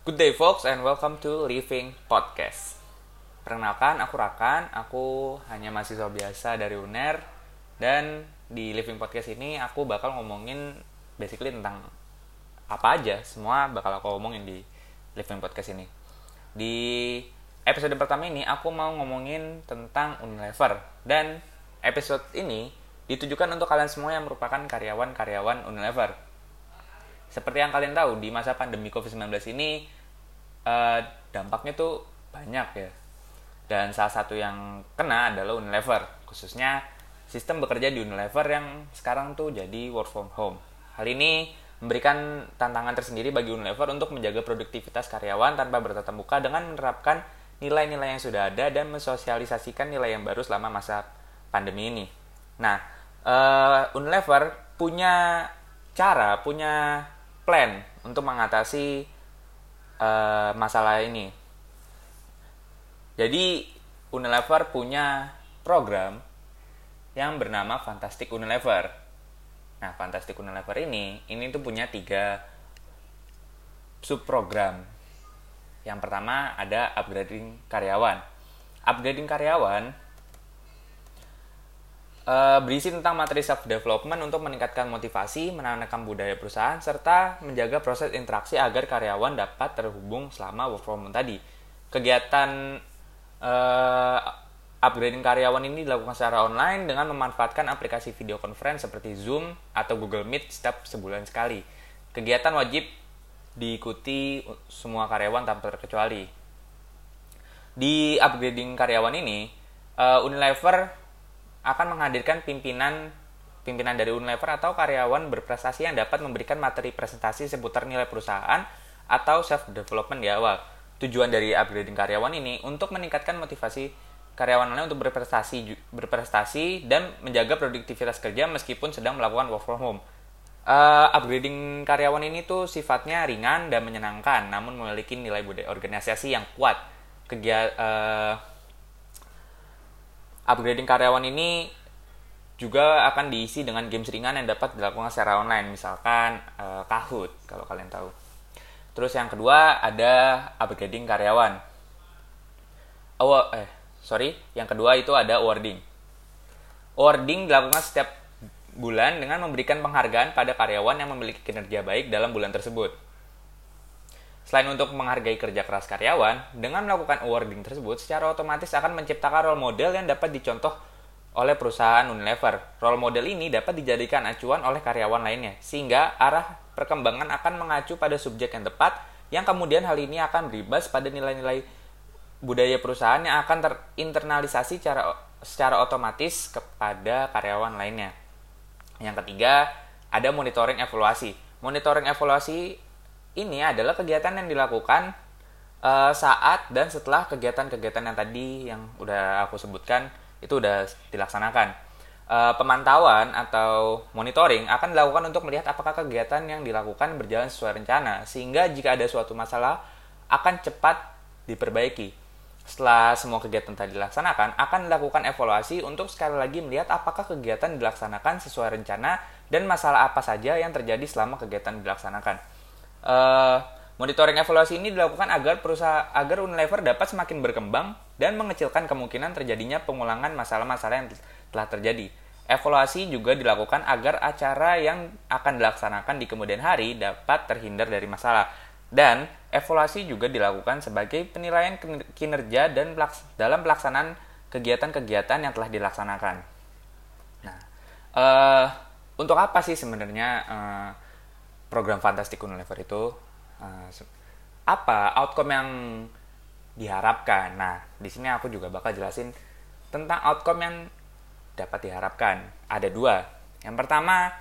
Good day folks and welcome to Living Podcast. Perkenalkan, aku Rakan, aku hanya mahasiswa biasa dari UNER dan di Living Podcast ini aku bakal ngomongin basically tentang apa aja, semua bakal aku ngomongin di Living Podcast ini. Di episode pertama ini aku mau ngomongin tentang Unilever dan episode ini ditujukan untuk kalian semua yang merupakan karyawan-karyawan Unilever. Seperti yang kalian tahu, di masa pandemi COVID-19 ini uh, dampaknya tuh banyak ya. Dan salah satu yang kena adalah Unilever, khususnya sistem bekerja di Unilever yang sekarang tuh jadi work from home. Hal ini memberikan tantangan tersendiri bagi Unilever untuk menjaga produktivitas karyawan tanpa bertatap muka dengan menerapkan nilai-nilai yang sudah ada dan mensosialisasikan nilai yang baru selama masa pandemi ini. Nah, uh, Unilever punya cara, punya plan untuk mengatasi uh, masalah ini. Jadi Unilever punya program yang bernama Fantastic Unilever. Nah, Fantastic Unilever ini, ini tuh punya tiga subprogram. Yang pertama ada upgrading karyawan. Upgrading karyawan uh, berisi tentang materi self development untuk meningkatkan motivasi, menanamkan budaya perusahaan serta menjaga proses interaksi agar karyawan dapat terhubung selama work from home tadi. Kegiatan uh, upgrading karyawan ini dilakukan secara online dengan memanfaatkan aplikasi video conference seperti Zoom atau Google Meet setiap sebulan sekali. Kegiatan wajib diikuti semua karyawan tanpa terkecuali. Di upgrading karyawan ini, uh, Unilever akan menghadirkan pimpinan pimpinan dari Unilever atau karyawan berprestasi yang dapat memberikan materi presentasi seputar nilai perusahaan atau self development di awal. Tujuan dari upgrading karyawan ini untuk meningkatkan motivasi karyawan lain untuk berprestasi berprestasi dan menjaga produktivitas kerja meskipun sedang melakukan work from home. Uh, upgrading karyawan ini tuh sifatnya ringan dan menyenangkan, namun memiliki nilai budaya organisasi yang kuat. Uh, upgrading karyawan ini juga akan diisi dengan games ringan yang dapat dilakukan secara online, misalkan uh, Kahoot kalau kalian tahu. Terus yang kedua ada upgrading karyawan. Oh, eh, sorry, yang kedua itu ada awarding. Awarding dilakukan setiap bulan dengan memberikan penghargaan pada karyawan yang memiliki kinerja baik dalam bulan tersebut. Selain untuk menghargai kerja keras karyawan, dengan melakukan awarding tersebut secara otomatis akan menciptakan role model yang dapat dicontoh oleh perusahaan Unilever. Role model ini dapat dijadikan acuan oleh karyawan lainnya, sehingga arah perkembangan akan mengacu pada subjek yang tepat, yang kemudian hal ini akan berimbas pada nilai-nilai budaya perusahaan yang akan terinternalisasi secara, secara otomatis kepada karyawan lainnya. Yang ketiga, ada monitoring evaluasi. Monitoring evaluasi ini adalah kegiatan yang dilakukan uh, saat dan setelah kegiatan-kegiatan yang tadi yang udah aku sebutkan itu udah dilaksanakan. Uh, pemantauan atau monitoring akan dilakukan untuk melihat apakah kegiatan yang dilakukan berjalan sesuai rencana, sehingga jika ada suatu masalah akan cepat diperbaiki. Setelah semua kegiatan tadi dilaksanakan, akan dilakukan evaluasi untuk sekali lagi melihat apakah kegiatan dilaksanakan sesuai rencana dan masalah apa saja yang terjadi selama kegiatan dilaksanakan uh, monitoring evaluasi ini dilakukan agar perusahaan agar Unilever dapat semakin berkembang dan mengecilkan kemungkinan terjadinya pengulangan masalah-masalah yang telah terjadi. Evaluasi juga dilakukan agar acara yang akan dilaksanakan di kemudian hari dapat terhindar dari masalah. Dan evaluasi juga dilakukan sebagai penilaian kinerja dan dalam pelaksanaan kegiatan-kegiatan yang telah dilaksanakan. Nah, uh, untuk apa sih sebenarnya uh, program Fantastic Unilever itu uh, apa outcome yang diharapkan. Nah, di sini aku juga bakal jelasin tentang outcome yang dapat diharapkan. Ada dua. Yang pertama,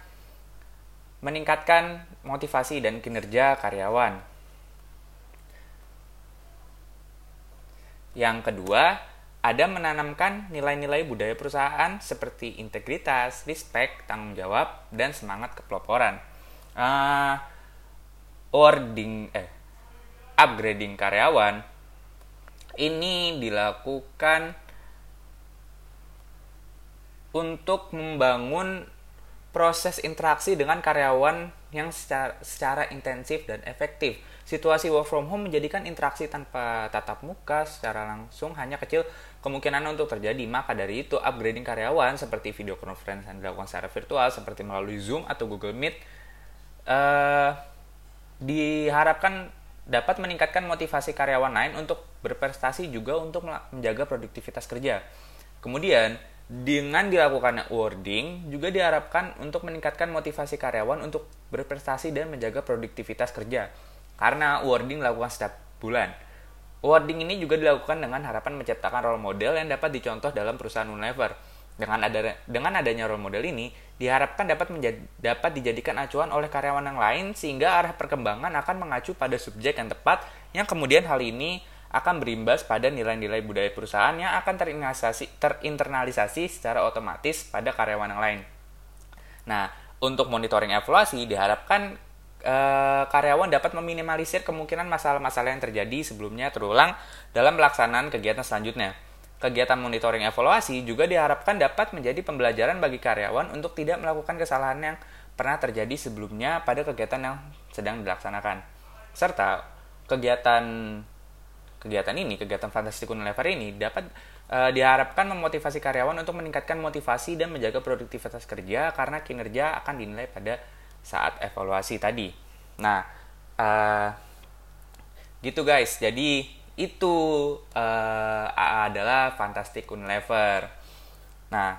meningkatkan motivasi dan kinerja karyawan. Yang kedua, ada menanamkan nilai-nilai budaya perusahaan seperti integritas, respect, tanggung jawab, dan semangat kepeloporan uh, ording eh upgrading karyawan ini dilakukan untuk membangun proses interaksi dengan karyawan yang secara, secara intensif dan efektif. Situasi work from home menjadikan interaksi tanpa tatap muka secara langsung hanya kecil kemungkinan untuk terjadi. Maka dari itu, upgrading karyawan seperti video conference yang dilakukan secara virtual seperti melalui Zoom atau Google Meet uh, diharapkan dapat meningkatkan motivasi karyawan lain untuk berprestasi juga untuk menjaga produktivitas kerja. Kemudian, dengan dilakukannya wording juga diharapkan untuk meningkatkan motivasi karyawan untuk berprestasi dan menjaga produktivitas kerja. Karena wording dilakukan setiap bulan. Wording ini juga dilakukan dengan harapan menciptakan role model yang dapat dicontoh dalam perusahaan Unilever. Dengan, ada, dengan adanya role model ini, diharapkan dapat, menjadi, dapat dijadikan acuan oleh karyawan yang lain sehingga arah perkembangan akan mengacu pada subjek yang tepat yang kemudian hal ini akan berimbas pada nilai-nilai budaya perusahaan yang akan terinternalisasi, terinternalisasi secara otomatis pada karyawan yang lain. Nah, untuk monitoring evaluasi diharapkan e, karyawan dapat meminimalisir kemungkinan masalah-masalah yang terjadi sebelumnya terulang dalam pelaksanaan kegiatan selanjutnya. Kegiatan monitoring evaluasi juga diharapkan dapat menjadi pembelajaran bagi karyawan untuk tidak melakukan kesalahan yang pernah terjadi sebelumnya pada kegiatan yang sedang dilaksanakan. Serta kegiatan kegiatan ini, kegiatan Fantastic Unilever ini dapat uh, diharapkan memotivasi karyawan untuk meningkatkan motivasi dan menjaga produktivitas kerja karena kinerja akan dinilai pada saat evaluasi tadi. Nah, uh, gitu guys. Jadi itu uh, adalah Fantastic Unilever. Nah,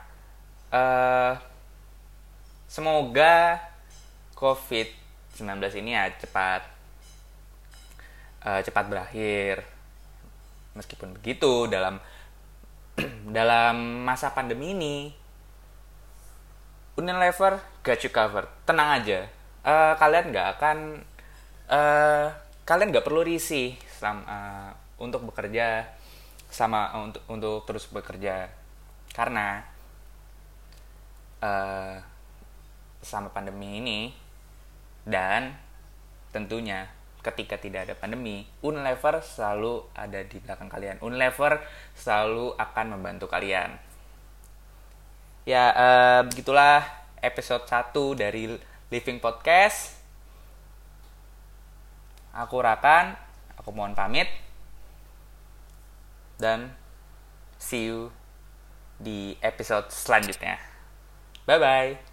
uh, semoga COVID-19 ini ya cepat uh, cepat berakhir Meskipun begitu, dalam dalam masa pandemi ini, Unilever got you covered. Tenang aja, uh, kalian nggak akan, uh, kalian nggak perlu risih sama, untuk bekerja sama untuk untuk terus bekerja karena uh, sama pandemi ini dan tentunya ketika tidak ada pandemi, Unilever selalu ada di belakang kalian. Unilever selalu akan membantu kalian. Ya, uh, begitulah episode 1 dari Living Podcast. Aku Rakan, aku mohon pamit. Dan see you di episode selanjutnya. Bye-bye.